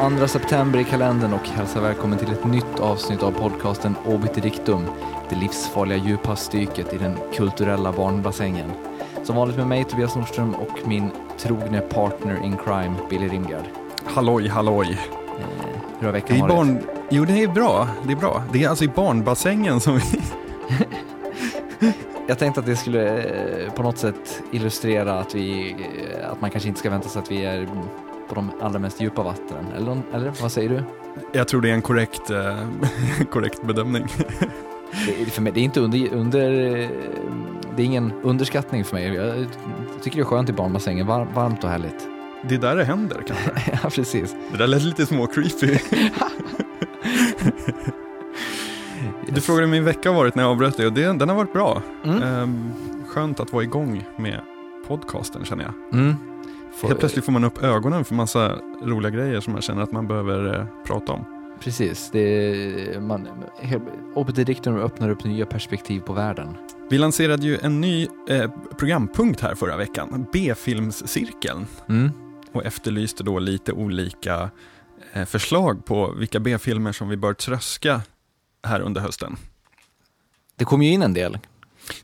den 2 september i kalendern och hälsar välkommen till ett nytt avsnitt av podcasten Obit Dictum, det livsfarliga djuphavsdyket i den kulturella barnbassängen. Som vanligt med mig Tobias Nordström och min trogne partner in crime Billy Rimgard. Halloj, halloj. Eh, hur har veckan varit? barn... Jo, det är bra. Det är bra. Det är alltså i barnbassängen som vi... Jag tänkte att det skulle eh, på något sätt illustrera att, vi, eh, att man kanske inte ska vänta sig att vi är på de allra mest djupa vattnen. Eller, eller vad säger du? Jag tror det är en korrekt, eh, korrekt bedömning. Det, är- för mig, det är inte under, under... Det är ingen underskattning för mig. Jag tycker det är skönt i barnbassängen. Var, varmt och härligt. Det är där det händer kanske. ja, precis. Det där lät lite små creepy. Du Yes. frågade hur min vecka har varit när jag avbröt dig och det, den har varit bra. Mm. Ehm, skönt att vara igång med podcasten känner jag. Mm. Får- Helt plötsligt får man upp ögonen för massa roliga grejer som man känner att man behöver eh, prata om. Precis. Det, är- man, öppnar upp nya perspektiv på världen. Vi lanserade ju en ny eh, programpunkt här förra veckan, B-filmscirkeln. Mm. och efterlyste då lite olika eh, förslag på vilka B-filmer som vi bör tröska här under hösten. Det kom ju in en del.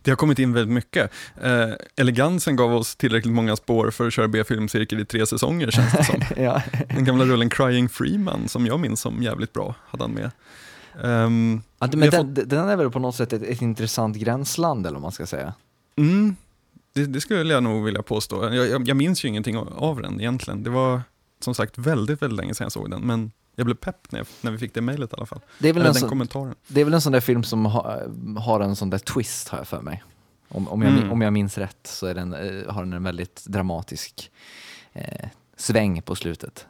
Det har kommit in väldigt mycket. Eh, Elegansen gav oss tillräckligt många spår för att köra B-filmcirkel i tre säsonger känns det som. ja. Den gamla rullen Crying Freeman som jag minns som jävligt bra, hade han med. Ehm, Ja, men den, den är väl på något sätt ett, ett intressant gränsland eller vad man ska säga. mm, det, det skulle jag nog vilja påstå. Jag, jag, jag minns ju ingenting av den egentligen. Det var som sagt väldigt, väldigt länge sedan jag såg den, men jag blev pepp när, jag, när vi fick det mejlet i alla fall. Det är väl, Eller en, den sån, kommentaren. det är väl en sån där film som ha, har en sån där twist har jag för mig. Om, om, jag, Mm. om jag minns rätt så är den, eh, har den en väldigt dramatisk eh, sväng på slutet.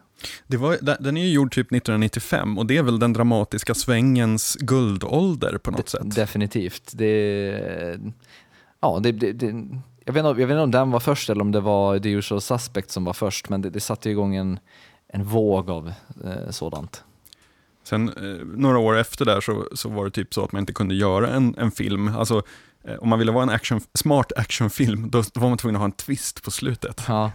Det var, den är ju gjord typ 1995 och det är väl den dramatiska svängens guldålder på något De- sätt. Definitivt. Det, ja, det, det, det, jag, vet inte, jag vet inte om den var först eller om det var The Usual Suspect som var först, men det, det satte igång en, en våg av eh, sådant. Sen eh, några år efter där så, så var det typ så att man inte kunde göra en, en film. Alltså, eh, om man ville vara en action, smart actionfilm, då, då var man tvungen att ha en twist på slutet. Ja.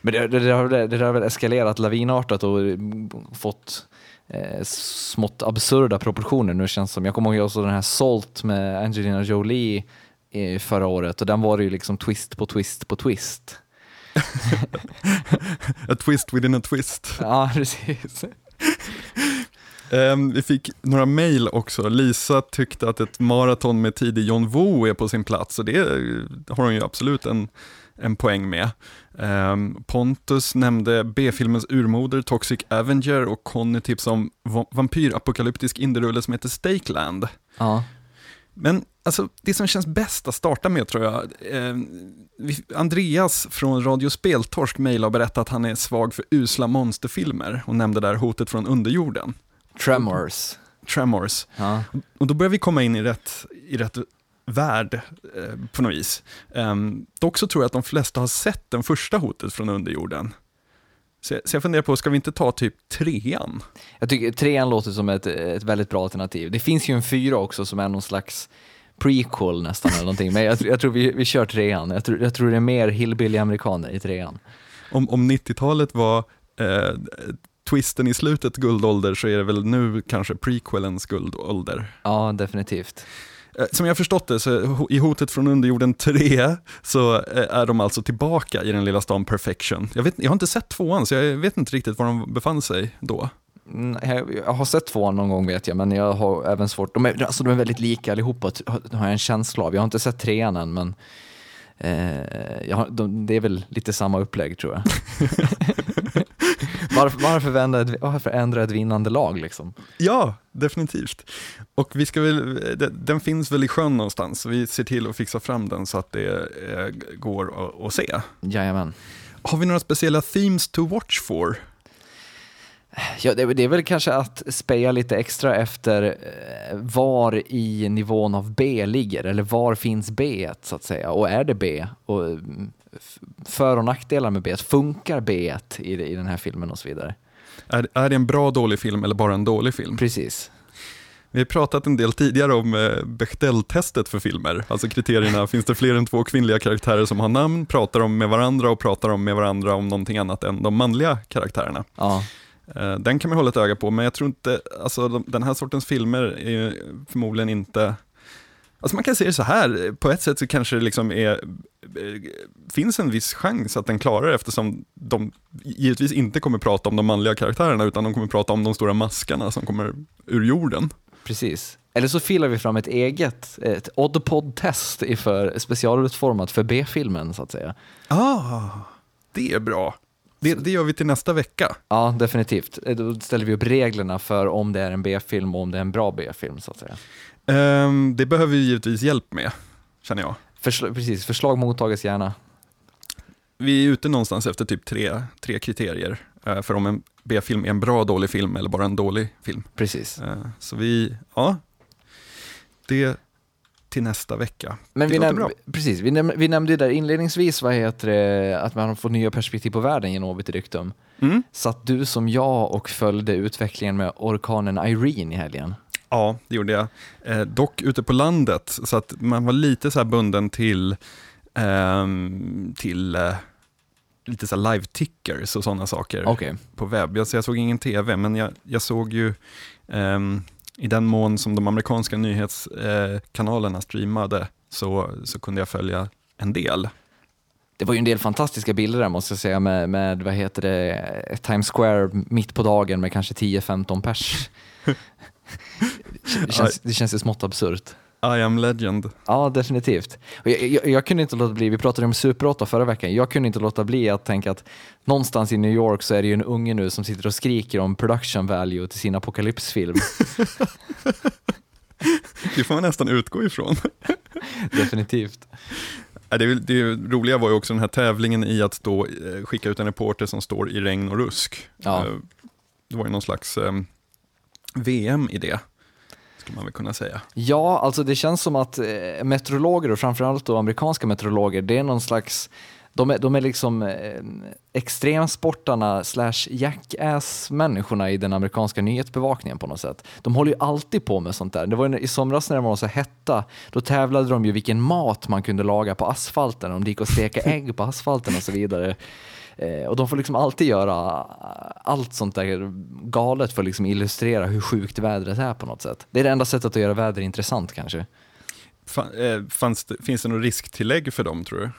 Men det, det, det, har, det, det har väl eskalerat lavinartat och mm, fått eh, smått absurda proportioner nu känns det som. Jag kommer ihåg också den här Salt med Angelina Jolie eh, förra året och den var det ju liksom twist på twist på twist. A twist within a twist. Ja, precis. Ehm, vi fick några mejl också. Lisa tyckte att ett maraton med tidig John Woo är på sin plats och det eh, har hon ju absolut en, en poäng med. Ehm, Pontus nämnde B-filmens urmoder Toxic Avenger och Conny tipsade om va- vampyrapokalyptisk indierulle som heter Stakeland. Ja. Men alltså, det som känns bäst att starta med tror jag, eh, Andreas från Radio Speltorsk mejlade och berättade att han är svag för usla monsterfilmer och nämnde där hotet från underjorden, Tremors. Tremors. Ja. Och då börjar vi komma in i rätt, i rätt värld eh, på något vis. Um, dock så tror jag att de flesta har sett den första hotet från underjorden. Så, jag- så jag funderar på, ska vi inte ta typ trean? Jag tycker trean låter som ett, ett väldigt bra alternativ. Det finns ju en fyra också som är någon slags prequel nästan eller någonting, men jag, jag tror vi, vi kör trean. Jag tror, jag tror det är mer hillbilly-amerikaner i trean. Om, om 90-talet var eh, twisten i slutet guldålder så är det väl nu kanske prequelens guldålder. Ja, definitivt. Eh, Som jag förstått det, så i Hotet från underjorden 3 så eh, är de alltså tillbaka i den lilla stan Perfection. Jag, vet, jag har inte sett tvåan, så jag vet inte riktigt var de befann sig då. Jag har sett tvåan någon gång vet jag, men jag har även svårt, de är, alltså de är väldigt lika allihopa, har jag en känsla av. Jag har inte sett trean än, men eh, har, de, det är väl lite samma upplägg tror jag. varför, varför, ändra ett, varför ändra ett vinnande lag liksom? Ja, definitivt. Och vi ska väl, den, finns väl i sjön någonstans, så vi ser till att fixa fram den så att det eh, går att, att se. Jajamän. Har vi några speciella themes to watch for? Ja, det, det är väl kanske att speja lite extra efter eh, var i nivån av B ligger, eller var finns B så att säga, och är det B? Och för och nackdelar med B, funkar B i, den här filmen och så vidare. Är, är det en bra dålig film eller bara en dålig film? Precis. Vi har pratat en del tidigare om eh, Bechdel-testet för filmer, alltså kriterierna, finns det fler än två kvinnliga karaktärer som har namn, pratar de med varandra och pratar de med varandra om någonting annat än de manliga karaktärerna. Ja, den kan man hålla ett öga på, men jag tror inte, alltså de, den här sortens filmer är ju förmodligen inte Alltså man kan se det så här, på ett sätt så kanske det liksom är, eh, finns en viss chans att den klarar det eftersom de givetvis inte kommer prata om de manliga karaktärerna utan de kommer prata om de stora maskarna som kommer ur jorden. Precis. Eller så filar vi fram ett eget, ett Oddpod-test för specialutformat för B-filmen så att säga. Ah, det är bra. Det, det gör vi till nästa vecka. Ja, definitivt. Då ställer vi upp reglerna för om det är en B-film och om det är en bra B-film så att säga. Um, det behöver vi givetvis hjälp med, känner jag. Försl precis, förslag mottages gärna. Vi är ute någonstans efter typ tre, tre kriterier uh, för om en B-film är en bra dålig film eller bara en dålig film. Precis. Uh, så vi, ja, det till nästa vecka. Men det vi, näm precis, vi, näm vi nämnde ju där inledningsvis vad heter det, att man fått nya perspektiv på världen genom Obit Ryktum. Mm. Satt du som jag och följde utvecklingen med orkanen Irene i helgen? Ja, det gjorde jag. Eh, dock ute på landet, så att man var lite så här bunden till, ehm, till eh, lite så här live-tickers och sådana saker Okej, på webb. Jag, så jag såg ingen tv, men jag, jag såg ju ehm, i den mån som de amerikanska nyhetskanalerna streamade så, så kunde jag följa en del. det var ju en del fantastiska bilder där måste jag säga med, med vad heter det, Times Square mitt på dagen med kanske 10-15 pers. det, känns, det känns ju smått absurt. I am legend. Ja, definitivt. Jag, jag, jag kunde inte låta bli, vi pratade om Super 8 förra veckan, jag kunde inte låta bli att tänka att någonstans i New York så är det ju en unge nu som sitter och skriker om production value till sin apokalypsfilm. Det får man nästan utgå ifrån. definitivt. Det, det roliga var ju också den här tävlingen i att då eh, skicka ut en reporter som står i regn och rusk. Ja. Eh, Det var ju någon slags VM i det, skulle man väl kunna säga. Ja, alltså det känns som att eh, meteorologer och framförallt då amerikanska meteorologer, det är någon slags de är, de är liksom eh, extremsportarna slash jackass-människorna i den amerikanska nyhetsbevakningen på något sätt. De håller ju alltid på med sånt där. Det var ju, I somras när det var så hetta, då tävlade de ju vilken mat man kunde laga på asfalten, om det gick att steka ägg på asfalten och så vidare. Eh, och de får liksom alltid göra allt sånt där galet för att liksom illustrera hur sjukt vädret är på något sätt. Det är det enda sättet att göra väder intressant kanske. Eh, fanns det, finns det något risktillägg för dem tror du?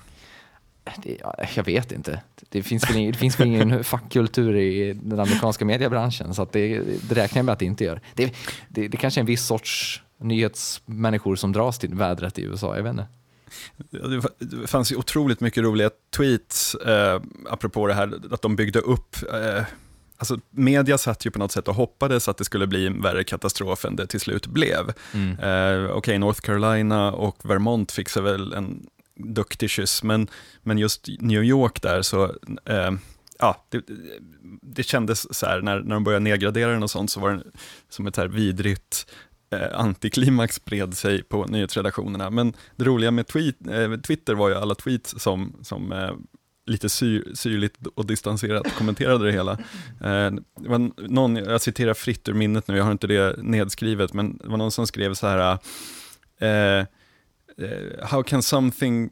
Det, ja, jag vet inte. Det finns väl ingen, det finns väl ingen fackkultur i den amerikanska mediebranschen så det, det räknar jag med att det inte gör. Det, det, det kanske är en viss sorts nyhetsmänniskor som dras till vädret i USA, jag vet inte. Det fa- det fanns ju otroligt mycket roliga tweets, eh, apropå det här att de byggde upp, eh, alltså media satt ju på något sätt och hoppades att det skulle bli en värre katastrof än det till slut blev. Mm. Eh, Okej, North Carolina och Vermont fick sig väl en duktig kyss, men, men just New York där så, eh, ja, det, det kändes så här, när, när de började nedgradera den och sånt, så var det som ett här vidrigt antiklimax spred sig på nyhetsredaktionerna. Men det roliga med tweet, eh, Twitter var ju alla tweets som, som eh, lite sy, syrligt och distanserat kommenterade det hela. Eh, det var någon, jag citerar fritt ur minnet nu, jag har inte det nedskrivet, men det var någon som skrev så här, eh, eh, how can something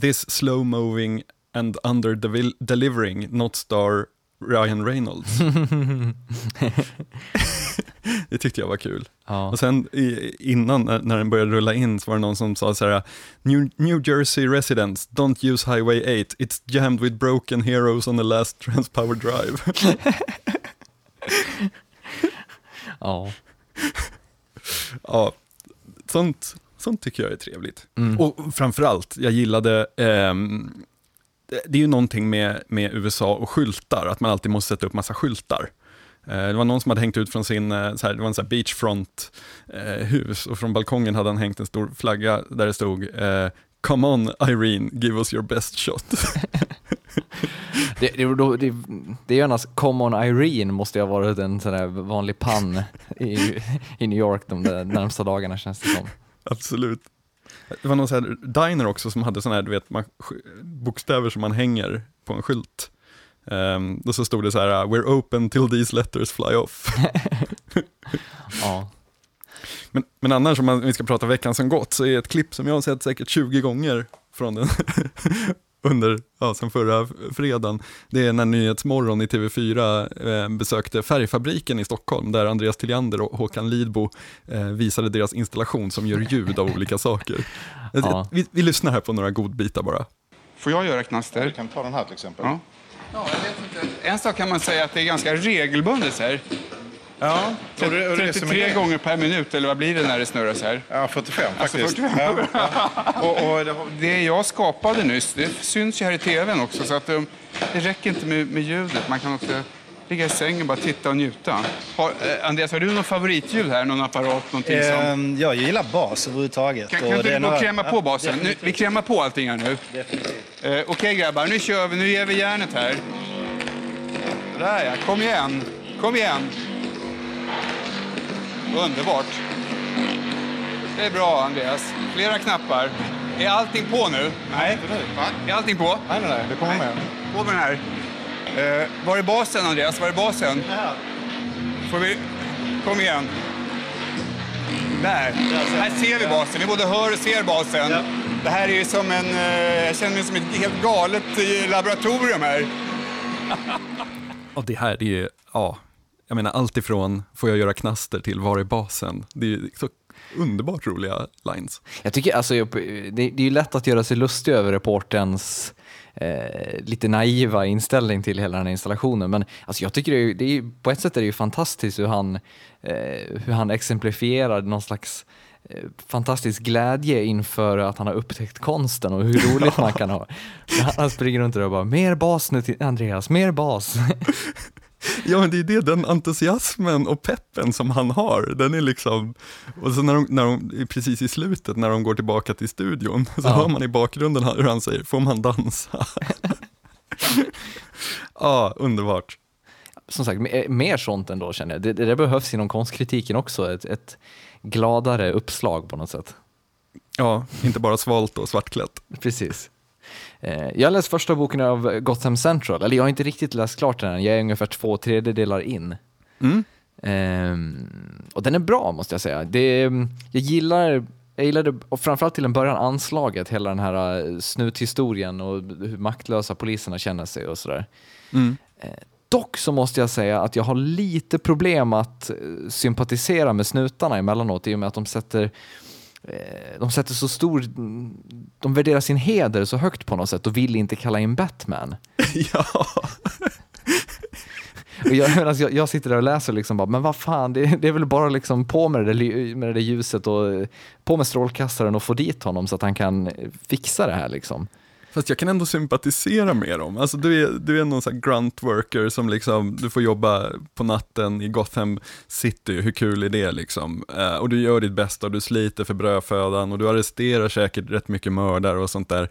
this slow moving and under delivering not star Ryan Reynolds? det tyckte jag var kul. ja. Och sen i, innan, när, när den började rulla in, så var det någon som sa så här, New, New Jersey residents, don't use Highway 8, it's jammed with broken heroes on the last Transpower Drive. ja. ja, sånt, sånt tycker jag är trevligt. Mm. Och framförallt, jag gillade, ehm, det, det är ju någonting med, med USA och skyltar, att man alltid måste sätta upp massa skyltar. Eh, Det var någon som hade hängt ut från sin, eh, så här, det var en så här beachfront eh, hus och från balkongen hade han hängt en stor flagga där det stod Come on Irene, give us your best shot. Det, det, det, det är ju annars Common Irene måste ju ha varit en sån där vanlig pann i, i New York de där närmsta dagarna känns det som. Absolut. Det var någon så här diner också som hade sådana här, du vet, man, bokstäver som man hänger på en skylt. Um, och så stod det så här, we're open till these letters fly off. Ja. Men, men annars om man, om vi ska prata veckan som gått så är ett klipp som jag har sett säkert 20 gånger från den under, ja, sen förra fredagen, det är när Nyhetsmorgon i TV4 eh, besökte Färgfabriken i Stockholm, där Andreas Tilliander och Håkan Lidbo eh, visade deras installation som gör ljud av olika saker. Ja. Vi, vi, lyssnar här på några godbitar bara. Får jag göra knaster? Ja, du kan ta den här till exempel. Ja. Ja, jag vet inte. En sak kan man säga att det är ganska regelbundet här. Ja, 33 gånger per minut, eller vad blir det när det snurrar så här? Ja, 45 alltså, faktiskt. Alltså 45. Ja. och, och, det jag skapade nyss, det syns ju här i tvn också, så att um, det räcker inte med, med ljudet. Man kan också ligga i sängen och bara titta och njuta. Har, eh, Andreas, har du någon favoritljud här? Någon apparat? Någonting som... Eh, jag gillar bas överhuvudtaget. Kan, kan och du några... kräma på basen? nu, vi krämar på allting här nu. Eh, Okej okay, grabbar, nu kör vi. Nu ger vi järnet här. Där ja, kom igen. Kom igen. Underbart. Det är bra, Andreas. Flera knappar. Är allting på nu? Nej. Är allting på? Nej, nej, nej. Det kommer med. På med den här. Eh, var är basen, Andreas? Var är basen? Här. Får vi... Kom igen. Där. Här ser vi basen. Vi både hör och ser basen. Ja. Det här är som en... Eh, jag känner mig som ett helt galet laboratorium här. Och det här är ju... Ja, jag menar allt ifrån får jag göra knaster till var är basen? Det är så underbart roliga lines. Jag tycker alltså, det är ju lätt att göra sig lustig över reporterns eh, lite naiva inställning till hela den här installationen. Men alltså, jag tycker det är, det är, på ett sätt är det ju fantastiskt hur han, eh, hur han exemplifierar någon slags eh, fantastisk glädje inför att han har upptäckt konsten och hur roligt man kan ha. Han springer runt och bara “mer bas nu till Andreas, mer bas”. Ja men det är det, den entusiasmen och peppen som han har, den är liksom, och så när de, när de precis i slutet när de går tillbaka till studion, så ja. hör man i bakgrunden hur han säger, får man dansa? ja, underbart. Som sagt, mer sånt ändå känner jag. Det, det behövs inom konstkritiken också, ett, ett gladare uppslag på något sätt. Ja, inte bara svalt och svartklätt. Precis. Eh, jag har läst första boken av Gotham Central, eller jag har inte riktigt läst klart den än, jag är ungefär två tredjedelar in. Mm. Um, och den är bra måste jag säga. Det, jag gillar jag gillade, och framförallt till en början, anslaget, hela den här eh, snuthistorien och hur maktlösa poliserna känner sig och sådär. Mm. Eh, dock så måste jag säga att jag har lite problem att sympatisera med snutarna emellanåt i och med att de sätter de sätter så stor, de värderar sin heder så högt på något sätt och vill inte kalla in Batman. ja. och jag, alltså, jag, jag, sitter där och läser och liksom bara, men vad fan, det, det, är väl bara liksom på med det, där, med det där ljuset och på med strålkastaren och få dit honom så att han kan fixa det här liksom. Fast jag kan ändå sympatisera med dem. Alltså du är, du är någon sån här grunt worker som liksom, du får jobba på natten i Gotham City, hur kul är det liksom? Uh, och du gör ditt bästa och du sliter för brödfödan och du arresterar säkert rätt mycket mördare och sånt där.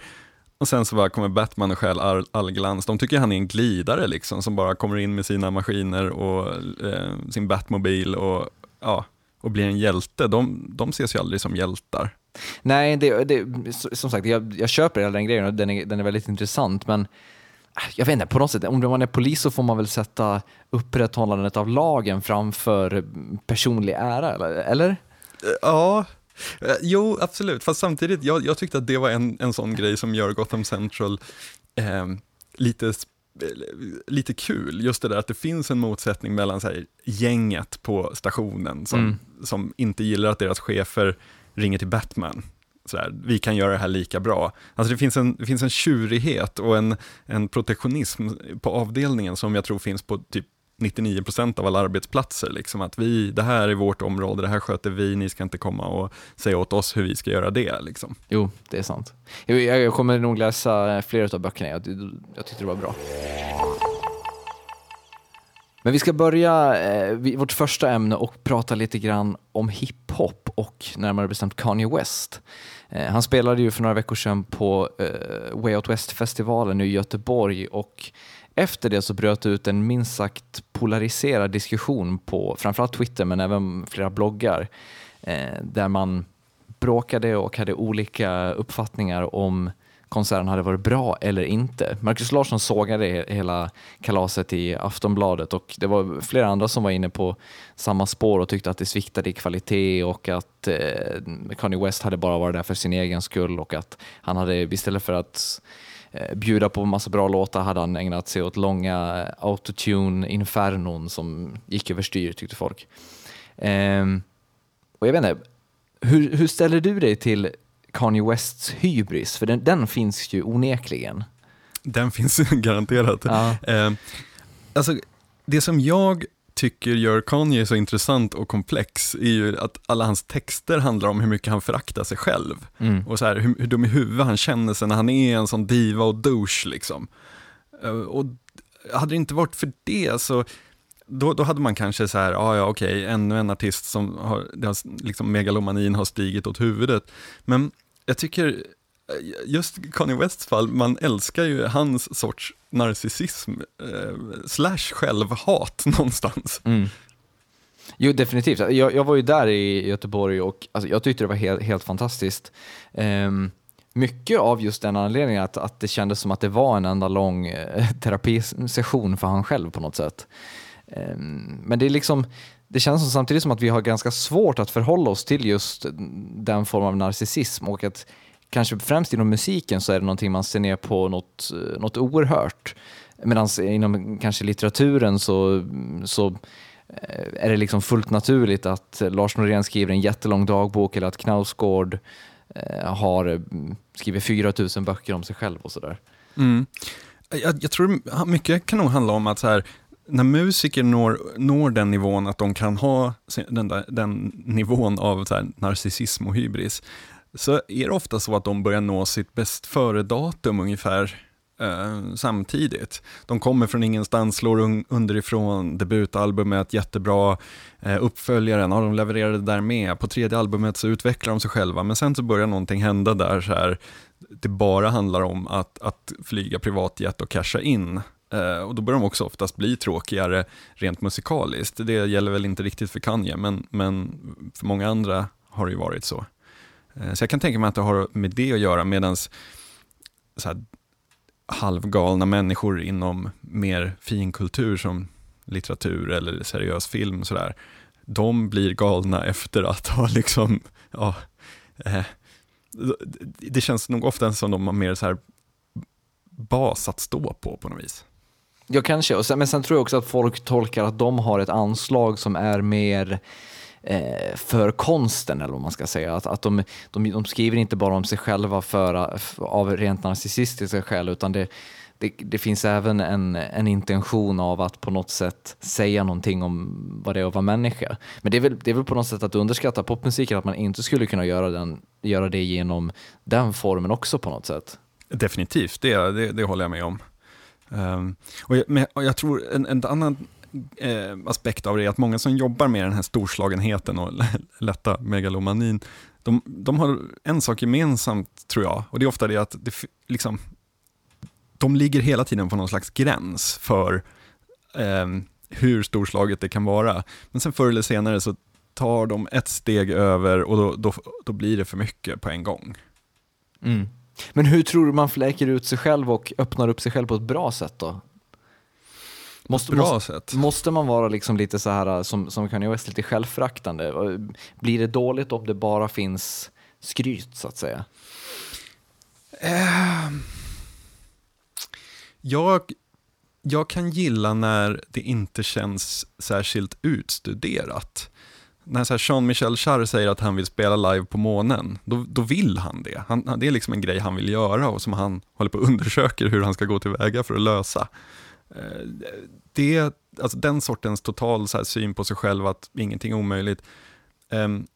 Och sen så bara kommer Batman och stjäl all, all glans. De tycker han är en glidare liksom, som bara kommer in med sina maskiner och eh, sin Batmobil och, ja, och blir en hjälte. De, de ses ju aldrig som hjältar. Nej, det, det, som sagt, jag, jag köper hela den grejen och den är, den är väldigt intressant, men äh, jag vet inte, på något sätt, om man är polis så får man väl sätta upprätthållandet av lagen framför personlig ära, eller? eller? Ja, eh, Jo, absolut. Fast samtidigt, jag, jag tyckte att det var en, en sån grej som gör Gotham Central eh, lite, lite kul. Just det där att det finns en motsättning mellan så här, gänget på stationen som, mm. som inte gillar att deras chefer ringer till Batman. Sådär, vi kan göra det här lika bra. Alltså det finns en, det finns en tjurighet och en, en protektionism på avdelningen som jag tror finns på typ 99% av alla arbetsplatser. Liksom att vi, det här är vårt område, det här sköter vi, ni ska inte komma och säga åt oss hur vi ska göra det. Liksom. Jo, det är sant. Jag, kommer nog läsa flera av böckerna, jag, jag tyckte det var bra. Men vi ska börja eh, vårt första ämne och prata lite grann om hiphop och närmare bestämt Kanye West. Eh, han spelade ju för några veckor sedan på eh, Way Out West-festivalen i Göteborg och efter det så bröt det ut en minst sagt polariserad diskussion på framförallt Twitter men även flera bloggar eh, där man bråkade och hade olika uppfattningar om konserten hade varit bra eller inte. Marcus Larsson sågade hela kalaset i Aftonbladet och det var flera andra som var inne på samma spår och tyckte att det sviktade i kvalitet och att eh, Kanye West hade bara varit där för sin egen skull och att han hade istället för att bjuda på massa bra låtar hade han ägnat sig åt långa eh, autotune-infernon som gick överstyr tyckte folk. Ehm, och jag vet inte, hur, hur ställer du dig till Kanye Wests hybris? För den, den finns ju onekligen. Den finns garanterat. Ja. Eh, alltså, det som jag tycker gör Kanye så intressant och komplex är ju att alla hans texter handlar om hur mycket han föraktar sig själv. Mm. Och så här, hur, hur dum i huvudet han känner sig när han är en sån diva och douche liksom. Eh, och hade det inte varit för det så då, då hade man kanske så här, ah, ja okej, ännu en artist som har, har, liksom megalomanin har stigit åt huvudet. Men jag tycker, just Kanye Wests fall, man älskar ju hans sorts narcissism, eh, slash självhat någonstans. Mm. Jo, definitivt. Alltså, jag, jag var ju där i Göteborg och alltså, jag tyckte det var helt, helt fantastiskt. Um, mycket av just den anledningen att, att det kändes som att det var en enda lång eh, terapisession för han själv på något sätt. Um, men det är liksom, det känns som samtidigt som att vi har ganska svårt att förhålla oss till just den form av narcissism och att kanske främst inom musiken så är det någonting man ser ner på något, eh, något oerhört. Medan inom kanske litteraturen så, så eh, är det liksom fullt naturligt att Lars Norén skriver en jättelång dagbok eller att Knausgård eh, har skrivit 4000 böcker om sig själv och sådär. Mm. Jag, jag tror mycket kan nog handla om att så här, när musiker når, når den nivån att de kan ha den, där, den nivån av så här, narcissism och hybris, så är det ofta så att de börjar nå sitt bäst före-datum ungefär eh, samtidigt. De kommer från ingenstans, slår un underifrån, debutalbumet jättebra, eh, uppföljaren, ja, de levererade där med. På tredje albumet så utvecklar de sig själva, men sen så börjar någonting hända där, så här, det bara handlar om att, att flyga privatjet och casha in. Eh, och då börjar de också oftast bli tråkigare rent musikaliskt. Det gäller väl inte riktigt för Kanye, men, men för många andra har det ju varit så. Eh, så jag kan tänka mig att det har med det att göra, medan halvgalna människor inom mer finkultur som litteratur eller seriös film, sådär, de blir galna efter att ha liksom, ja, eh, det känns nog ofta som de har mer så här bas att stå på på något vis. Ja, kanske. Och sen, men sen tror jag också att folk tolkar att de har ett anslag som är mer eh, Eh, för konsten, eller vad man ska säga. Att, att de, de, de skriver inte bara om sig själva för, av rent narcissistiska skäl, utan det, det, det, finns även en, en intention av att på något sätt säga någonting om vad det är att vara människa. Men det är väl, det är väl på något sätt att underskatta popmusiken, att man inte skulle kunna göra, den, göra det genom den formen också på något sätt. Definitivt, det, det, det håller jag med om. Um, och, jag, men, och jag tror en, en annan eh, aspekt av det är att många som jobbar med den här storslagenheten och lätta megalomanin, de, de har en sak gemensamt tror jag, och det är ofta det att det, liksom, de ligger hela tiden på någon slags gräns för eh, hur storslaget det kan vara. Men sen förr eller senare så tar de ett steg över och då, då, då blir det för mycket på en gång. Mm. Men hur tror du man fläker ut sig själv och öppnar upp sig själv på ett bra sätt då? Måste, bra måste, sätt. måste man vara liksom lite så här som, som Kanye West, lite självfraktande? Blir det dåligt om det bara finns skryt så att säga? Uh, jag, jag kan gilla när det inte känns särskilt utstuderat. När Jean-Michel Jarre säger att han vill spela live på månen, då, då vill han det. Han, det är liksom en grej han vill göra och som han håller på att undersöka hur han ska gå tillväga för att lösa. Eh, det, alltså den sortens total så syn på sig själv att ingenting är omöjligt, um,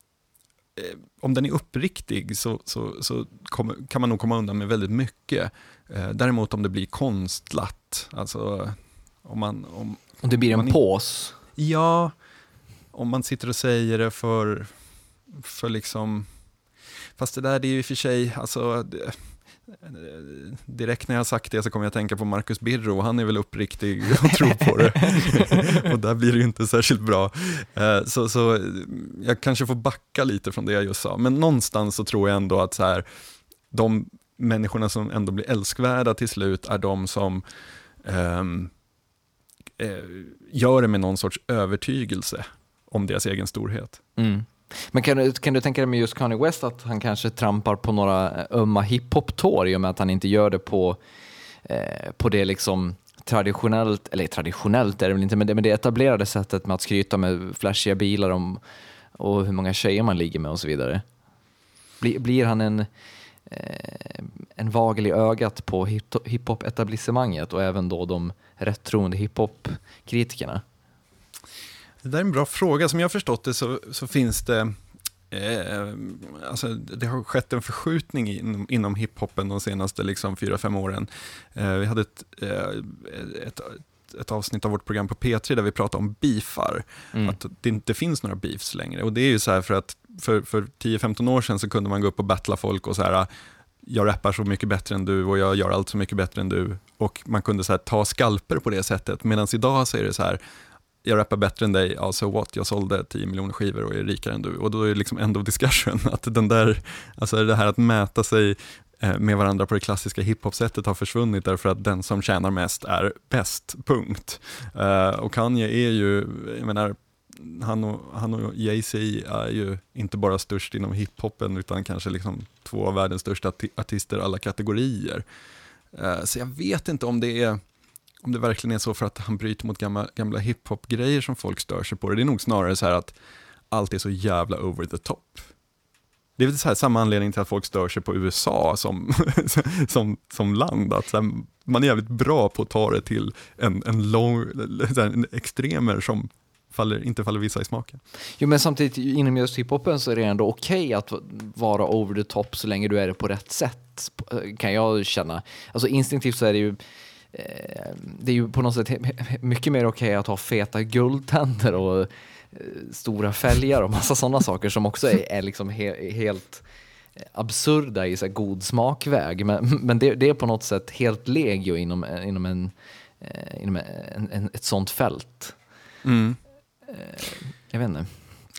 om den är uppriktig så, så, så kom, kan man nog komma undan med väldigt mycket. Uh, däremot om det blir konstlat, alltså om man... Om, om det blir en pås? Ja, om man sitter och säger det för, för liksom... Fast det där det är ju i och för sig, alltså, det, direkt när jag sagt det så kommer jag tänka på Marcus Birro, han är väl uppriktig och tror på det. och där blir det ju inte särskilt bra. Eh, så, så jag kanske får backa lite från det jag just sa, men någonstans så tror jag ändå att så här, de människorna som ändå blir älskvärda till slut är de som um, gör det med någon sorts övertygelse om deras egen storhet. Mm. Men kan du, kan du tänka dig med just Kanye West att han kanske trampar på några eh, ömma hiphop-tår i och med att han inte gör det på eh, på det liksom traditionellt, eller traditionellt är det väl inte, men det, men det etablerade sättet med att skryta med flashiga bilar om, och hur många tjejer man ligger med och så vidare. Blir, blir han en, eh, en vagel i ögat på hiphop-etablissemanget och även då de rättroende hiphop-kritikerna? Det där är en bra fråga. Som jag har förstått det så, så finns det Eh, alltså, det har skett en förskjutning inom, inom hiphopen de senaste liksom, 4-5 åren. Eh, vi hade ett, eh, ett, ett, avsnitt av vårt program på P3 där vi pratade om beefar. Mm. Att det inte finns några beefs längre. Och det är ju så här för att för, för 10-15 år sedan så kunde man gå upp och battla folk och så här jag rappar så mycket bättre än du och jag gör allt så mycket bättre än du. Och man kunde så här, ta skalper på det sättet. Medan idag så är det så här, jag rappar bättre än dig, ja so what, jag sålde 10 miljoner skivor och är rikare än du. Och då är det liksom end of discussion, att den där, alltså det här att mäta sig eh, med varandra på det klassiska hiphop-sättet har försvunnit därför att den som tjänar mest är bäst, punkt. Eh, och Kanye är ju, jag menar, han och, han och Jay-Z är ju inte bara störst inom hiphopen utan kanske liksom två av världens största artister alla kategorier. Eh, så jag vet inte om det är om det verkligen är så för att han bryter mot gamla, gamla hiphop-grejer som folk stör sig på. Det är nog snarare så här att allt är så jävla over the top. Det är väl så här, samma anledning till att folk stör sig på USA som, som, som land. Att här, man är jävligt bra på att ta det till en, en, lång, en extremer som faller, inte faller vissa i smaken. Jo men samtidigt inom just hiphopen så är det ändå okej okay att vara over the top så länge du är det på rätt sätt kan jag känna. Alltså instinktivt så är det ju det är ju på något sätt mycket mer okej okay att ha feta guldtänder och eh, stora fälgar och massa sådana saker som också är, är liksom he, helt absurda i så god smakväg. Men, men det, det, är på något sätt helt legio inom, inom, en, eh, inom en, en, ett sånt fält. Mm. Jag vet inte.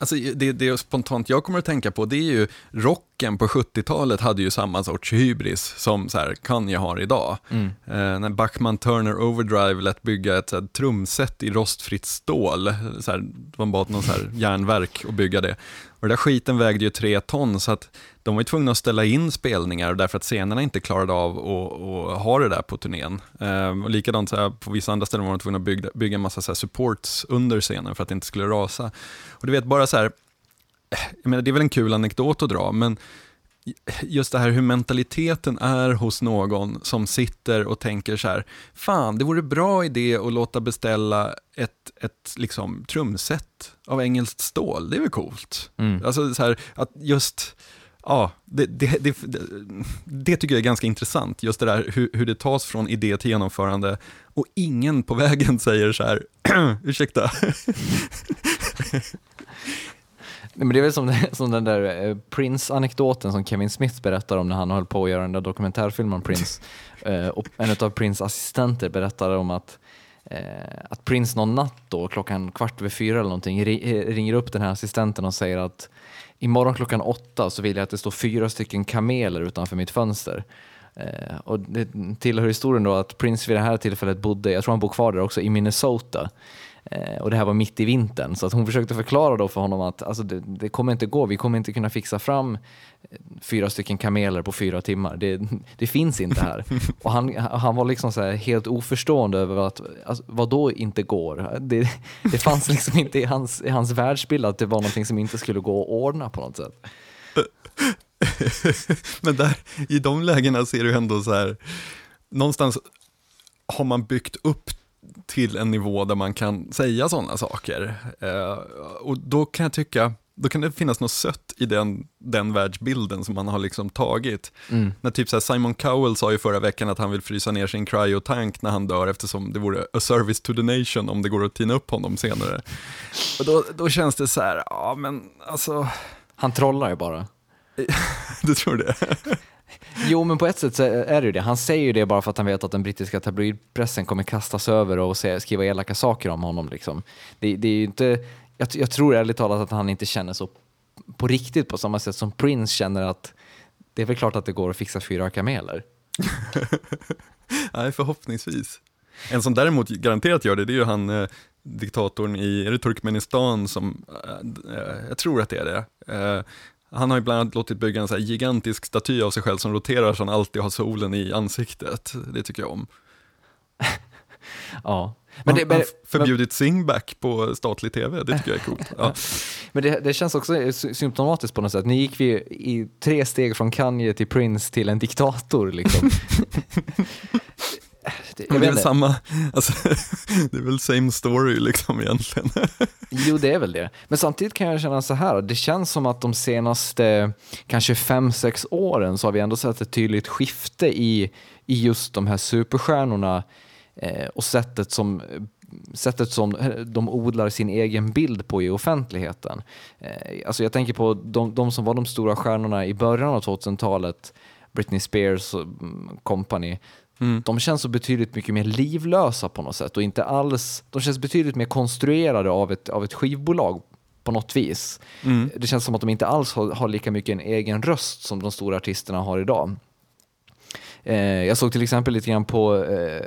Alltså det, det spontant jag kommer att tänka på det är ju rocken på 70-talet hade ju samma sorts hybris som så här, Kanye har idag. Mm. Eh, när Bachman Turner Overdrive lät bygga ett så här, trumset i rostfritt stål, så här, man bad någon så här, järnverk att bygga det. Och den där skiten vägde ju tre ton så att de var ju tvungna att ställa in spelningar därför att scenerna inte klarade av att, ha det där på turnén. Ehm, och likadant så här, på vissa andra ställen var de tvungna att bygga, bygga en massa så supports under scenen för att det inte skulle rasa. Och du vet, bara så här, eh, jag menar, det är väl en kul anekdot att dra, men just det här hur mentaliteten är hos någon som sitter och tänker så här, fan det vore bra idé att låta beställa ett, ett liksom, trumset av engelskt stål, det är väl coolt? Mm. Alltså så här, att just, ja, det, det, det, det, tycker jag är ganska intressant, just det där hur, hur det tas från idé till genomförande och ingen på vägen säger så här, ursäkta, men det är väl som, som den där eh, Prince-anekdoten som Kevin Smith berättar om när han höll på att göra den där dokumentärfilmen om Prince. Eh, och en av Prince assistenter berättade om att, eh, att Prince någon natt då, klockan kvart över fyra eller någonting, ringer upp den här assistenten och säger att imorgon klockan åtta så vill jag att det står fyra stycken kameler utanför mitt fönster. och det tillhör historien då att Prince vid det här tillfället bodde, jag tror han bor kvar där också, i Minnesota. Eh, och det här var mitt i vintern, så att hon försökte förklara då för honom att alltså, det, det, kommer inte gå, vi kommer inte kunna fixa fram eh, fyra stycken kameler på fyra timmar. Det, det finns inte här. och han, han var liksom så helt oförstående över att, alltså, vad då inte går? Det, det fanns liksom inte i hans, i hans världsbild att det var någonting som inte skulle gå att ordna på något sätt. Men där, i de lägena ser du ändå så här, någonstans har man byggt upp till en nivå där man kan säga sådana saker. Eh, och då kan jag tycka, då kan det finnas något sött i den, den världsbilden som man har liksom tagit. Mm. När typ så Simon Cowell sa ju förra veckan att han vill frysa ner sin cryotank när han dör eftersom det vore a service to the nation om det går att tina upp honom senare. Och då, då känns det så här, ja men alltså... Han trollar ju bara. du tror det? Jo, men på ett sätt så är det ju det. Han säger ju det bara för att han vet att den brittiska tabloidpressen kommer kastas över och skriva elaka saker om honom. Liksom. Det, det är ju inte, jag, jag, tror ärligt talat att han inte känner så på riktigt på samma sätt som Prince känner att det är väl klart att det går att fixa fyra kameler. Nej, förhoppningsvis. En som däremot garanterat gör det, det är ju han eh, diktatorn i, är det Turkmenistan som, eh, eh jag tror att det är det, eh, han har ju bland annat låtit bygga en så gigantisk staty av sig själv som roterar så han alltid har solen i ansiktet. Det tycker jag om. Ja. Men det, han har förbjudit singback på statlig tv, det tycker jag är coolt. Ja. Men det, det, känns också symptomatiskt på något sätt. Ni gick vi i tre steg från Kanye till Prince till en diktator. Liksom. det, det är väl samma, alltså, det är väl same story liksom egentligen. jo, det är väl det. Men samtidigt kan jag känna så här, det känns som att de senaste kanske fem, sex åren så har vi ändå sett ett tydligt skifte i, i just de här superstjärnorna eh, och sättet som sättet som de odlar sin egen bild på i offentligheten. Eh, alltså jag tänker på de, de som var de stora stjärnorna i början av 2000-talet, Britney Spears och mm, company, Mm. De känns så betydligt mycket mer livlösa på något sätt och inte alls, de känns betydligt mer konstruerade av ett, av ett skivbolag på något vis. Mm. Det känns som att de inte alls har, har, lika mycket en egen röst som de stora artisterna har idag. Eh, jag såg till exempel lite grann på eh,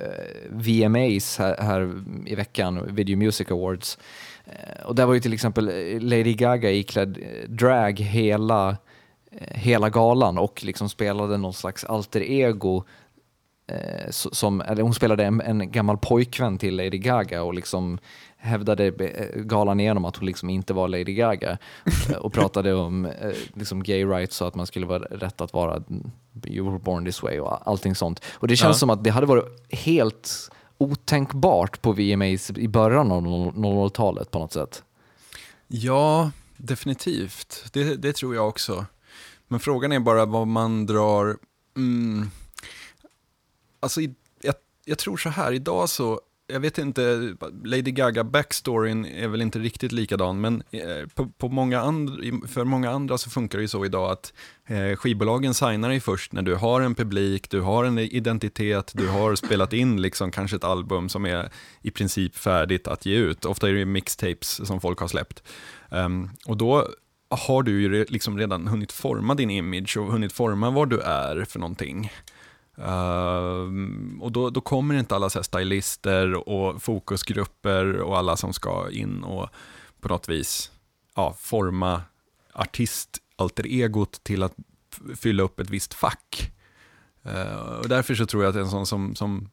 VMAs här, här, i veckan, Video Music Awards. Eh, och där var ju till exempel Lady Gaga iklädd drag hela, eh, hela galan och liksom spelade någon slags alter ego Eh, som, eller hon spelade en, en, gammal pojkvän till Lady Gaga och liksom hävdade eh, galan igenom att hon liksom inte var Lady Gaga eh, och pratade om liksom gay rights och att man skulle vara rätt att vara you were born this way och allting sånt. Och det känns ja. som att det hade varit helt otänkbart på VMAs i början av 00-talet på något sätt. Ja, definitivt. Det, det, tror jag också. Men frågan är bara vad man drar mm, alltså, jag, jag tror så här, idag så, jag vet inte, Lady Gaga backstoryn är väl inte riktigt likadan, men eh, på, på många andra, för många andra så funkar det ju så idag att eh, skivbolagen signar dig först när du har en publik, du har en identitet, du har spelat in liksom kanske ett album som är i princip färdigt att ge ut. Ofta är det mixtapes som folk har släppt. Um, och då har du ju liksom redan hunnit forma din image och hunnit forma vad du är för någonting. Uh, och då, då kommer inte alla så här stylister och fokusgrupper och alla som ska in och på något vis ja, forma artist-alter-egot till att fylla upp ett visst fack. Uh, och därför så tror jag att en sån som, som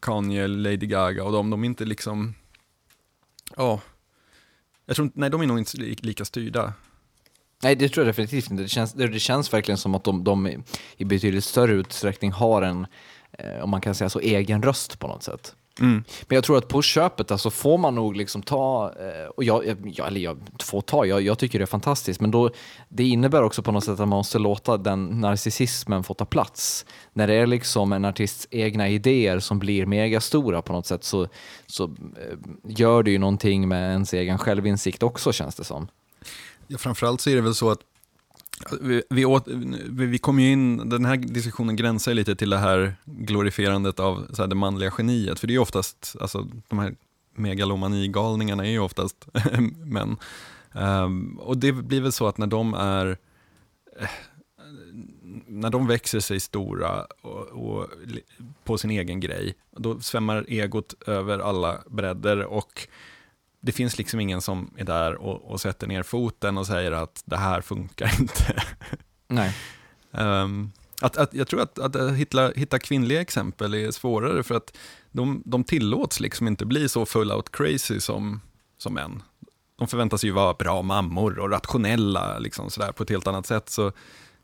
Kanye, Lady Gaga och de, de är inte liksom, ja, jag tror inte, nej de är nog inte lika styrda. Nej, det tror jag definitivt inte. Det känns, det, känns verkligen som att de, de i betydligt större utsträckning har en, eh, om man kan säga så, egen röst på något sätt. Mm. Men jag tror att på köpet alltså får man nog liksom ta, eh, och jag, jag, eller jag får ta, jag, jag, tycker det är fantastiskt, men då, det innebär också på något sätt att man måste låta den narcissismen få ta plats. När det är liksom en artists egna idéer som blir megastora på något sätt så, så eh, gör det ju någonting med ens egen självinsikt också känns det som. Ja, framförallt så är det väl så att vi, vi, åt, vi kom ju in, den här diskussionen gränsar lite till det här glorifierandet av så här, det manliga geniet, för det är ju oftast, alltså de här megalomanigalningarna är ju oftast män. Um, och det blir väl så att när de är, eh, när de växer sig stora och, och, på sin egen grej, då svämmar egot över alla bredder och det finns liksom ingen som är där och, och, sätter ner foten och säger att det här funkar inte. Nej. um, att, att, jag tror att, att hitta, hitta kvinnliga exempel är svårare för att de, de tillåts liksom inte bli så full out crazy som, som män. De förväntas ju vara bra mammor och rationella liksom sådär, på ett helt annat sätt. Så,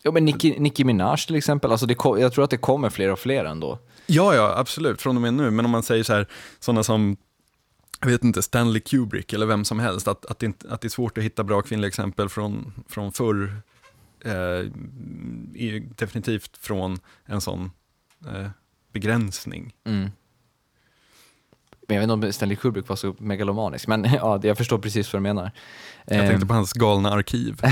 Ja, men Nicki, Nicki Minaj till exempel, alltså det, jag tror att det kommer fler och fler ändå. Ja, ja, absolut, från och med nu. Men om man säger så här, sådana som jag vet inte, Stanley Kubrick eller vem som helst, att, att, det, inte, att det är svårt att hitta bra kvinnliga exempel från, från förr, eh, definitivt från en sån eh, begränsning. Mm. Men jag vet inte om Stanley Kubrick var så megalomanisk, men ja, jag förstår precis vad du menar. Jag tänkte på hans galna arkiv.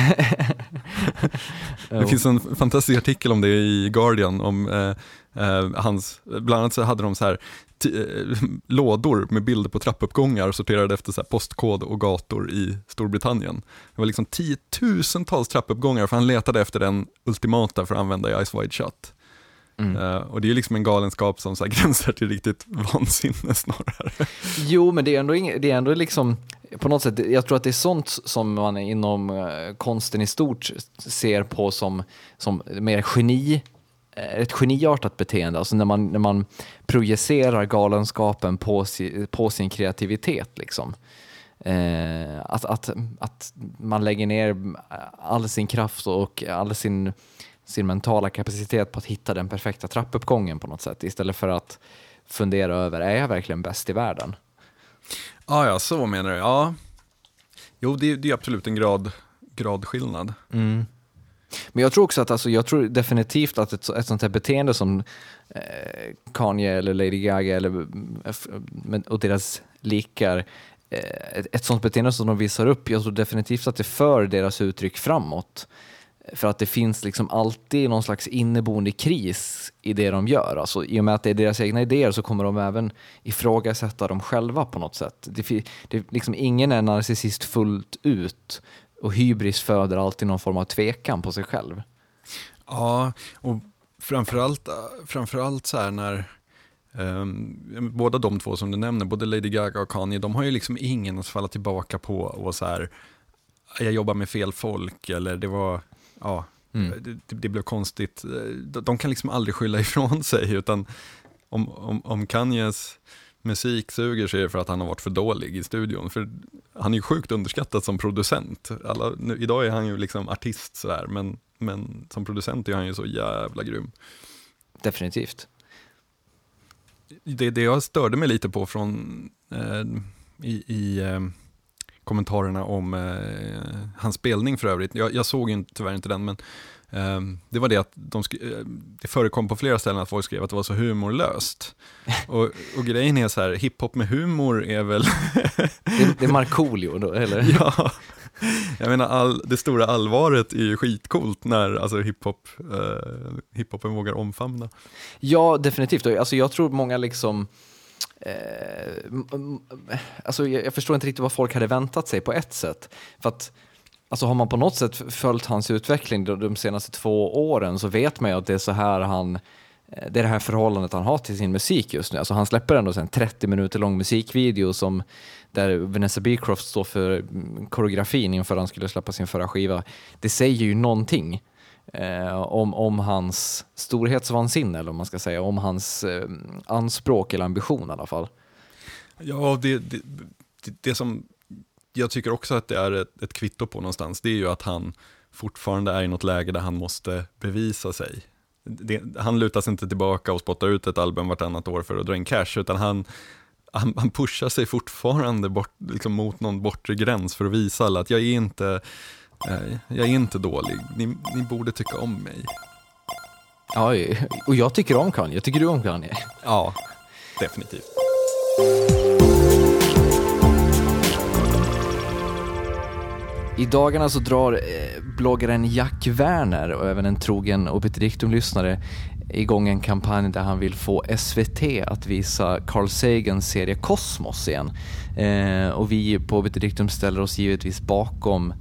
det finns en fantastisk artikel om det i Guardian, om eh, eh, hans, bland annat så hade de så här Eh, lådor med bilder på trappuppgångar sorterade efter så postkod och gator i Storbritannien. Det var liksom tiotusentals trappuppgångar för han letade efter den ultimata för att använda i Ice Wide Shut. Mm. Uh, och det är liksom en galenskap som så här gränsar till riktigt vansinne snarare. Jo, men det är ändå, ing, det är ändå liksom, på något sätt, jag tror att det är sånt som man inom eh, konsten i stort ser på som, som mer geni, eh, ett geniartat beteende, alltså när man, när man projicerar galenskapen på, si, på sin kreativitet. Liksom. Eh, att, att, att man lägger ner all sin kraft och all sin, sin mentala kapacitet på att hitta den perfekta trappuppgången på något sätt, istället för att fundera över, är jag verkligen bäst i världen? Ah, ja, så menar du. Ja. Jo, det, det är absolut en grad, gradskillnad. Mm. Men jag tror också att, alltså, jag tror definitivt att ett, ett sånt här beteende som eh, Kanye eller Lady Gaga eller, eh, och deras likar, eh, ett, ett sånt beteende som de visar upp, jag tror definitivt att det för deras uttryck framåt. För att det finns liksom alltid någon slags inneboende kris i det de gör. Alltså, I och med att det är deras egna idéer så kommer de även ifrågasätta dem själva på något sätt. Det, det, liksom, ingen är narcissist fullt ut och hybris föder alltid någon form av tvekan på sig själv. Ja, och framförallt, framförallt så här när um, båda de två som du nämner, både Lady Gaga och Kanye, de har ju liksom ingen att falla tillbaka på och så här, jag jobbar med fel folk eller det var ja, mm. det, det, blev konstigt. De kan liksom aldrig skylla ifrån sig, utan om, om, om Kanyes musik suger sig för att han har varit för dålig i studion. För han är ju sjukt underskattad som producent. Alla, nu, idag är han ju liksom artist sådär, men, men som producent är han ju så jävla grym. Definitivt. Det, det jag störde mig lite på från eh, i, i eh, kommentarerna om eh, hans spelning för övrigt. Jag, jag såg ju tyvärr inte den, men eh, det var det att de eh, det förekom på flera ställen att folk skrev att det var så humorlöst. och, och grejen är så här, hiphop med humor är väl... det, det är Markoolio då, eller? ja. Jag menar, all, det stora allvaret är ju skitcoolt när alltså, hiphop, eh, hiphopen vågar omfamna. Ja, definitivt. Alltså, jag tror många liksom Eh, alltså jag, jag, förstår inte riktigt vad folk hade väntat sig på ett sätt. För att alltså har man på något sätt följt hans utveckling de, de senaste två åren så vet man ju att det är så här han eh, det är det här förhållandet han har till sin musik just nu. Alltså han släpper ändå en 30 minuter lång musikvideo som, där Vanessa Beecroft står för mm, koreografin inför han skulle släppa sin förra skiva. Det säger ju någonting eh, om, om hans storhetsvansinne, eller om man ska säga, om hans eh, anspråk eller ambition i alla fall. Ja, det, det, det, som jag tycker också att det är ett, ett kvitto på någonstans, det är ju att han fortfarande är i något läge där han måste bevisa sig. Det, han lutar sig inte tillbaka och spottar ut ett album vartannat år för att dra in cash, utan han, han, han pushar sig fortfarande bort, liksom mot någon bortre gräns för att visa alla att jag är inte Nej, jag är inte dålig. Ni, ni borde tycka om mig. Ja, och jag tycker om Kanye. Tycker du om Kanye? Ja, definitivt. I dagarna så drar eh, bloggaren Jack Werner och även en trogen Obiterdictum-lyssnare igång en kampanj där han vill få SVT att visa Carl Sagans serie Kosmos igen. Eh, och vi på Obiterdictum ställer oss givetvis bakom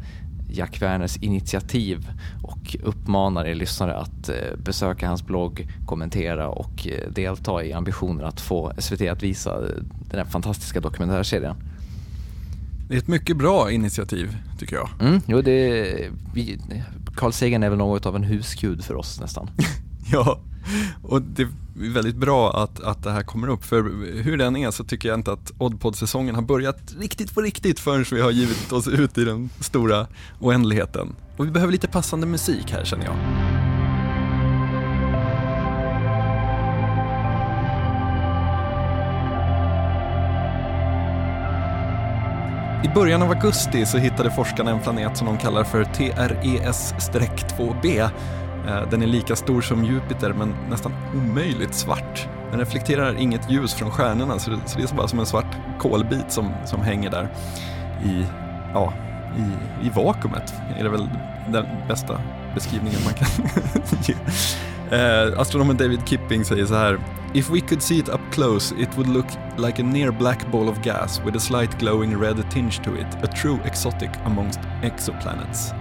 Jack Werners initiativ och uppmanar er lyssnare att eh, besöka hans blogg, kommentera och eh, delta i ambitionen att få SVT att visa eh, den här fantastiska dokumentärserien. Det är ett mycket bra initiativ tycker jag. Mm, jo, det, vi, Carl Sagan är väl något av en husgud för oss nästan. ja, och det är väldigt bra att, att det här kommer upp, för hur den är så tycker jag inte att Oddpod-säsongen har börjat riktigt på riktigt förrän vi har givit oss ut i den stora oändligheten. Och vi behöver lite passande musik här känner jag. I början av augusti så hittade forskarna en planet som de kallar för TRES-2b Eh, den är lika stor som Jupiter men nästan omöjligt svart. Den reflekterar inget ljus från stjärnorna så det, så det är bara som en svart kolbit som, som hänger där i, ja, i, i vakuumet. är det väl den bästa beskrivningen man kan ge. Eh, astronomen David Kipping säger så här. If we could see it up close it would look like a near black ball of gas with a slight glowing red tinge to it, a true exotic amongst exoplanets.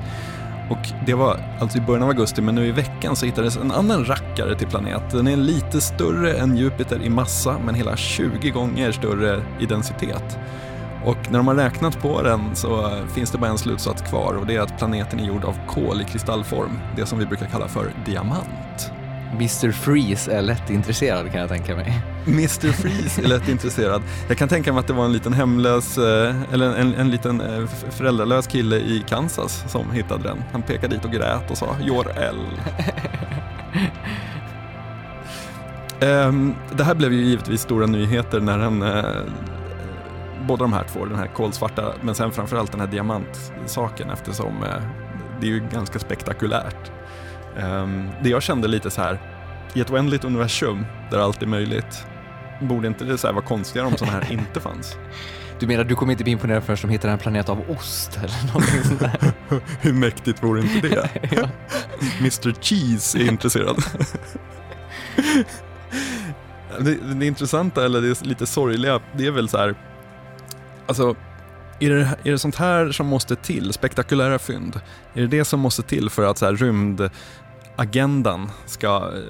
Och det var alltså i början av augusti, men nu i veckan så hittades en annan rackare till planet. Den är lite större än Jupiter i massa, men hela 20 gånger större i densitet. Och när de har räknat på den så finns det bara en slutsats kvar och det är att planeten är gjord av kol i kristallform, det som vi brukar kalla för diamant. Mr Freeze är lätt intresserad kan jag tänka mig. Mr Freeze är lätt intresserad. Jag kan tänka mig att det var en liten hemlös, eh, eller en, en liten eh, föräldralös kille i Kansas som hittade den. Han pekade dit och grät och sa Jor-El. Ehm, det här blev ju givetvis stora nyheter när den, eh, båda de här två, den här kolsvarta, men sen framförallt den här diamantsaken eftersom det är ju ganska spektakulärt. Ehm, det jag kände lite så här, i ett oändligt universum där allt är möjligt, borde inte det så här vara konstigare om sådana här inte fanns? Du menar du kommer inte bli imponerad förrän de hittar en planet av ost eller någonting sånt där? Hur mäktigt vore inte det? ja. Mr Cheese är intresserad. det, det intressanta, eller det lite sorgliga, det är väl så här, alltså, är det, är det sånt här som måste till, spektakulära fynd? Är det det som måste till för att så här, agendan ska eh,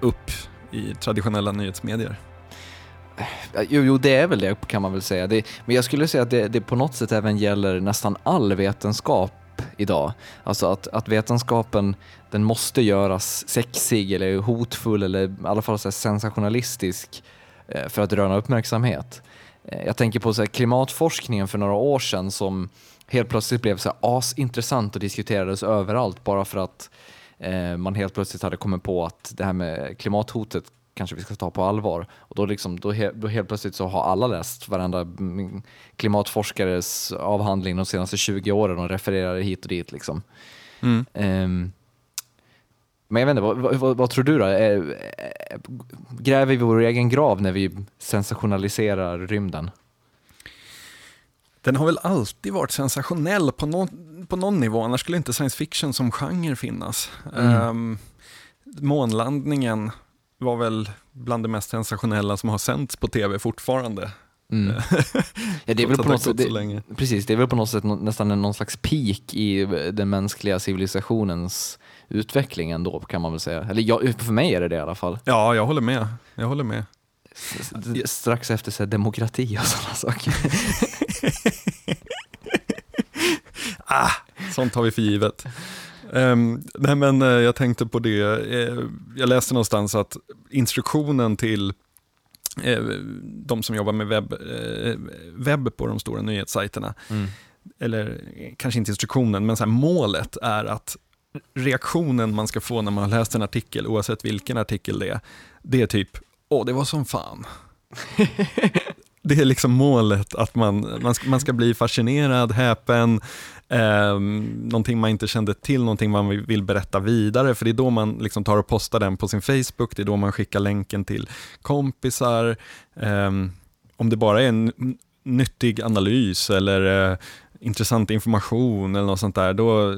upp i traditionella nyhetsmedier? Eh, jo, jo, det är väl det kan man väl säga. Det, men jag skulle säga att det, det på något sätt även gäller nästan all vetenskap idag. Alltså att, att vetenskapen, den måste göras sexig eller hotfull eller i alla fall så här sensationalistisk eh, för att röna uppmärksamhet. Jag tänker på så här klimatforskningen för några år sedan som helt plötsligt blev så här asintressant och diskuterades överallt bara för att eh, man helt plötsligt hade kommit på att det här med klimathotet kanske vi ska ta på allvar. Och då, liksom, då, he, då helt plötsligt så har alla läst varenda mm, klimatforskares avhandling de senaste 20 åren och refererar hit och dit. Liksom. Mm. Ehm, men jag vet inte, vad, vad, vad, tror du då? Eh, eh, Gräver vi vår egen grav när vi sensationaliserar rymden? Den har väl alltid varit sensationell på någon, på någon nivå, annars skulle inte science fiction som genre finnas. Mm. Ehm, månlandningen var väl bland det mest sensationella som har sänts på tv fortfarande. Mm. Ja, det är väl på något sätt, det, precis, det är väl på något sätt nästan någon slags peak i den mänskliga civilisationens utveckling ändå kan man väl säga. Eller jag, för mig är det det i alla fall. Ja, jag håller med. Jag håller med. Strax efter så här, demokrati och sådana saker. Ah, sånt har vi för givet. Um, nej men eh, jag tänkte på det, eh, jag läste någonstans att instruktionen till eh, de som jobbar med webb, webb på de stora nyhetssajterna, Mm. eller kanske inte instruktionen, men så här, målet är att reaktionen man ska få när man har läst en artikel, oavsett vilken artikel det är, det är typ, åh det var som fan. det är liksom målet, att man, man, ska, man ska bli fascinerad, häpen, eh, någonting man inte kände till, någonting man vill- berätta vidare, för det är då man liksom tar och postar den på sin Facebook, det är då man skickar länken till kompisar, ehm, om det bara är en nyttig analys eller eh, intressant information eller något sånt där, då, eh,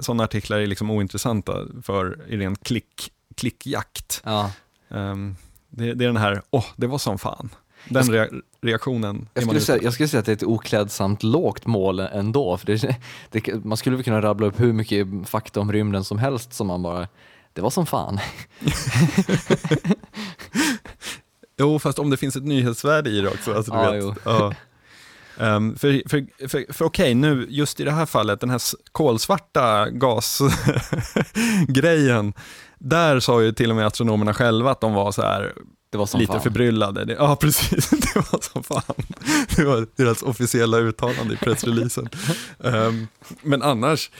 sådana artiklar är liksom ointressanta för i ren klick, klickjakt. Ja. Ehm, det, det är den här, åh, det var som fan. Den sk- rea- reaktionen Jag skulle, säga, jag skulle säga att det är ett oklädsamt lågt mål ändå. För det, det, man skulle väl kunna rabbla upp hur mycket fakta om rymden som helst som man bara, det var som fan. Jo, fast om det finns ett nyhetsvärde i det också. Alltså, du Ja, vet. Ja. Ehm, för för, för, för okej, nu just i det här fallet, den här kolsvarta gasgrejen, där sa ju till och med astronomerna själva att de var så här Det var som lite fan. förbryllade. Ja, precis. Det var som fan. Det var deras officiella uttalande i pressreleasen. Ehm, men annars,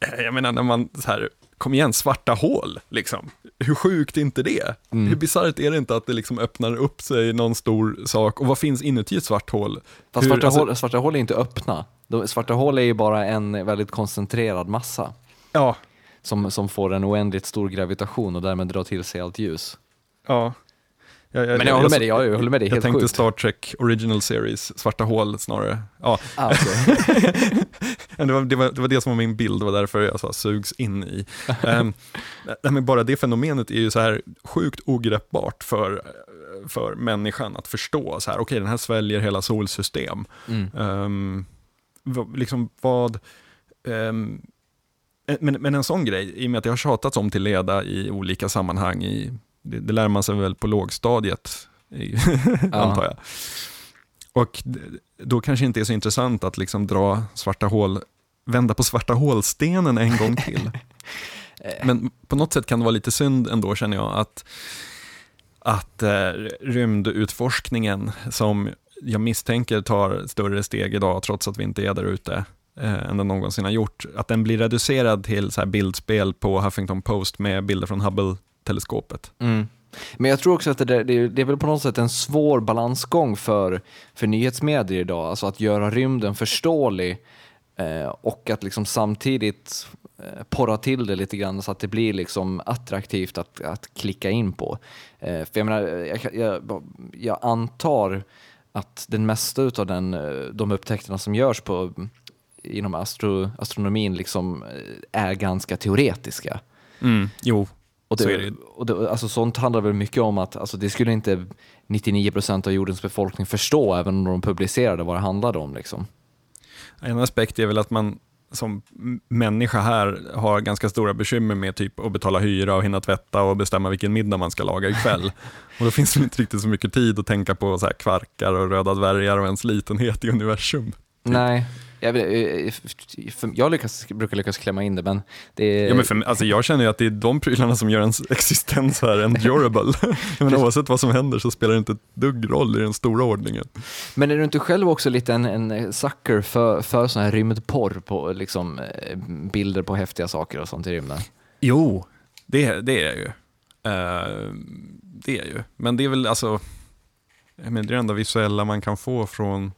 eh, jag menar när man så här, kom igen, svarta hål, liksom. Hur sjukt är inte det? Mm. Hur bisarrt är det inte att det liksom öppnar upp sig någon stor sak? Och vad finns inuti ett svart hål? Fast Hur- svarta, alltså- hål, svarta hål är inte öppna. De, svarta hål är ju bara en väldigt koncentrerad massa Ja, som, som får en oändligt stor gravitation och därmed drar till sig allt ljus. ja. Jag, Men jag håller med dig, jag, jag håller med dig, Jag tänkte sjukt. Star Trek Original Series, svarta hål snarare. Ja, Ah. Men Det var, det, var, det var det som var min bild, det var därför jag sa sugs in i. um, men bara det fenomenet är ju så här sjukt ogreppbart för, för människan att förstå. Så här, okej, den här sväljer hela solsystem. Mm. Um, vad- liksom vad... ehm, men, men en sån grej, i och med att det har tjatats om till leda i olika sammanhang, i, det, det lär man sig väl på lågstadiet, antar jag. Och då kanske inte är så intressant att liksom dra svarta hål, vända på svarta hålstenen en gång till. Men på något sätt kan det vara lite synd ändå känner jag att, att eh, rymdutforskningen som jag misstänker tar större steg idag trots att vi inte är där ute eh, än den någonsin har gjort, att den blir reducerad till så här bildspel på Huffington Post med bilder från Hubble-teleskopet. Mm. Men jag tror också att det, där, det, är, det är väl på något sätt en svår balansgång för, för nyhetsmedier idag, alltså att göra rymden förståelig eh, och att liksom samtidigt eh, porra till det lite grann så att det blir liksom attraktivt att, att klicka in på. Eh, för jag, menar, jag, jag, jag antar att den mesta av den, eh, de upptäckterna som görs på, inom astro, astronomin liksom eh, är ganska teoretiska. Mm, jo, Och det, Så det och det, alltså sånt handlar väl mycket om att alltså det skulle inte 99% av jordens befolkning förstå även om de publicerade vad det handlade om. Liksom. En aspekt är väl att man som människa här har ganska stora bekymmer med typ att betala hyra och hinna tvätta och bestämma vilken middag man ska laga ikväll. och då finns det inte riktigt så mycket tid att tänka på så här kvarkar och röda dvärgar och ens litenhet i universum. Nej, jag, eh, för- jag lyckas, brukar lyckas klämma in det men det är... Ja, men för, alltså jag känner ju att det är de prylarna som gör ens existens här endurable. Menar, oavsett vad som händer så spelar det inte ett dugg roll i den stora ordningen. Men är du inte själv också lite en, en sucker för, för sån här rymdporr på liksom, eh, bilder på häftiga saker och sånt i rymden? Jo, det, det är jag ju. Eh, det är jag ju. Men det är väl alltså, menar, det är det enda visuella man kan få från eh,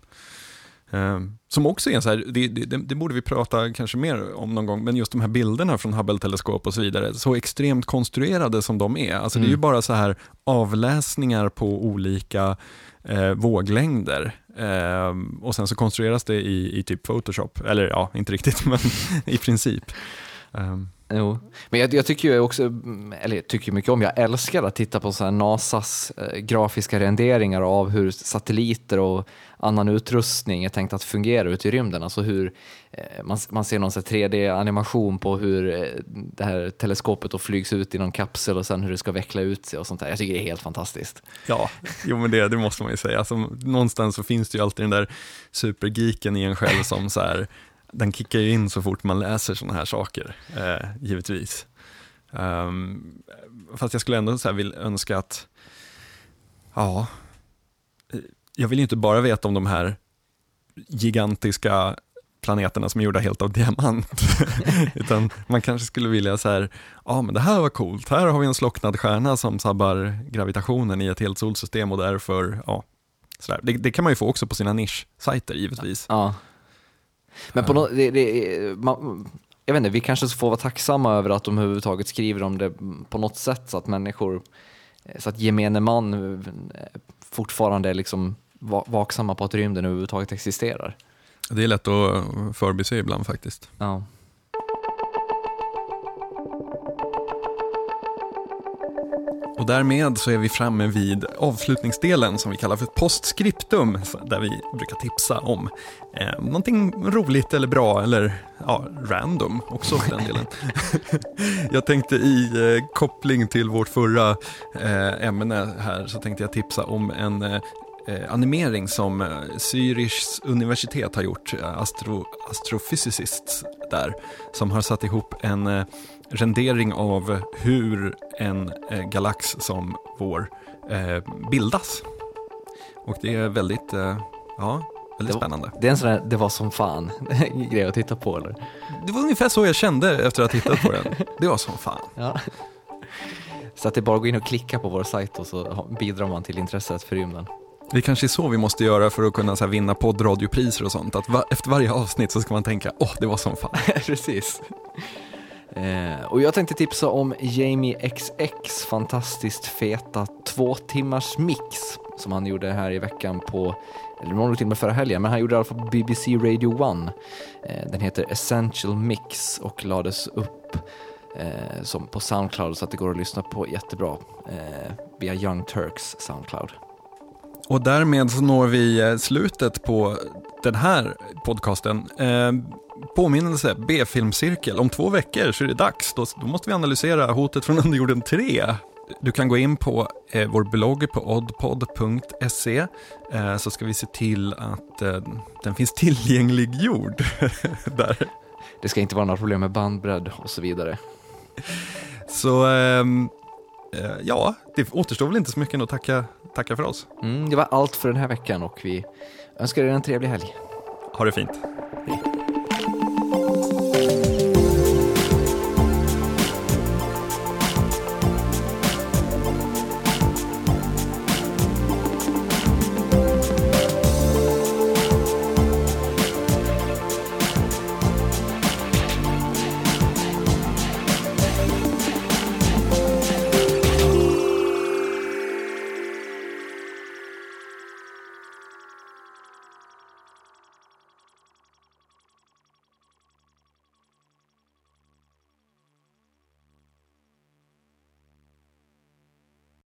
som också är en så här, det, det, det borde vi prata kanske mer om någon gång, men just de här bilderna från Hubble-teleskop och så vidare, så extremt konstruerade som de är. Alltså det är ju Mm. bara så här avläsningar på olika eh, våglängder. Eh, och sen så konstrueras det i, i typ Photoshop, eller ja, inte riktigt, men i princip. Um, Jo, men jag, jag tycker ju också, eller jag tycker mycket om, jag älskar att titta på så här NASAs eh, grafiska renderingar av hur satelliter och annan utrustning är tänkt att fungera ute i rymden. Alltså hur eh, man, man ser någon 3D-animation på hur eh, det här teleskopet då flygs ut i någon kapsel och sen hur det ska veckla ut sig och sånt där. Jag tycker det är helt fantastiskt. Ja, jo men det, det måste man ju säga. Alltså, någonstans så finns det ju alltid den där supergeeken i en själv som så här, den kickar ju in så fort man läser sådana här saker, eh, givetvis. Um, fast jag skulle ändå så här vill önska att, ja, jag vill ju inte bara veta om de här gigantiska planeterna som är gjorda helt av diamant. Utan man kanske skulle vilja så här, ja men det här var coolt, här har vi en slocknad stjärna som sabbar gravitationen i ett helt solsystem och därför, ja, sådär. Det, det kan man ju få också på sina nischsajter givetvis. Ja. Men på något, det, det, man, jag vet inte, vi kanske får vara tacksamma över att de överhuvudtaget skriver om det på något sätt så att människor, så att gemene man eh, fortfarande är liksom va- vaksamma på att rymden överhuvudtaget existerar. Det är lätt att förbise ibland faktiskt. Ja. Och därmed så är vi framme vid avslutningsdelen som vi kallar för postscriptum, där vi brukar tipsa om eh, någonting roligt eller bra eller ja, random också för den delen. jag tänkte i eh, koppling till vårt förra eh, ämne här så tänkte jag tipsa om en eh, eh, animering som eh, Zürichs universitet har gjort, eh, astro, astrophysicists där, som har satt ihop en rendering av hur en eh, galax som vår eh, bildas. Och det är väldigt, eh, ja, väldigt Det var- spännande. Det är en sån där, det var som fan grej att titta på eller? Det var ungefär så jag kände efter att ha tittat på den. Det var som fan. Ja. Så att det är bara att gå in och klicka på vår sajt och så bidrar man till intresset för rymden. Det kanske är så vi måste göra för att kunna så här, vinna poddradiopriser och sånt. Att va- efter varje avsnitt så ska man tänka, åh, det var som fan. Precis. Eh, och jag tänkte tipsa om Jamie XX fantastiskt feta två timmars mix som han gjorde här i veckan på, eller någon till och med förra helgen, men han gjorde i alla fall på BBC Radio 1. Eh, den heter Essential Mix och lades upp eh, som på Soundcloud så att det går att lyssna på jättebra eh, via Young Turks Soundcloud. Och därmed så når vi eh, slutet på den här podcasten. Eh, påminnelse, B-filmcirkel. Om två veckor så är det dags. Då, då måste vi analysera Hotet från underjorden 3. du kan gå in på eh, vår blogg på oddpod.se eh, så ska vi se till att eh, den finns tillgängliggjord där. Det ska inte vara några problem med bandbredd och så vidare. Så ehm, eh, ja, det återstår väl inte så mycket än att tacka, tacka för oss. Mm, det var allt för den här veckan och vi önskar er en trevlig helg. Ha det fint. Hej.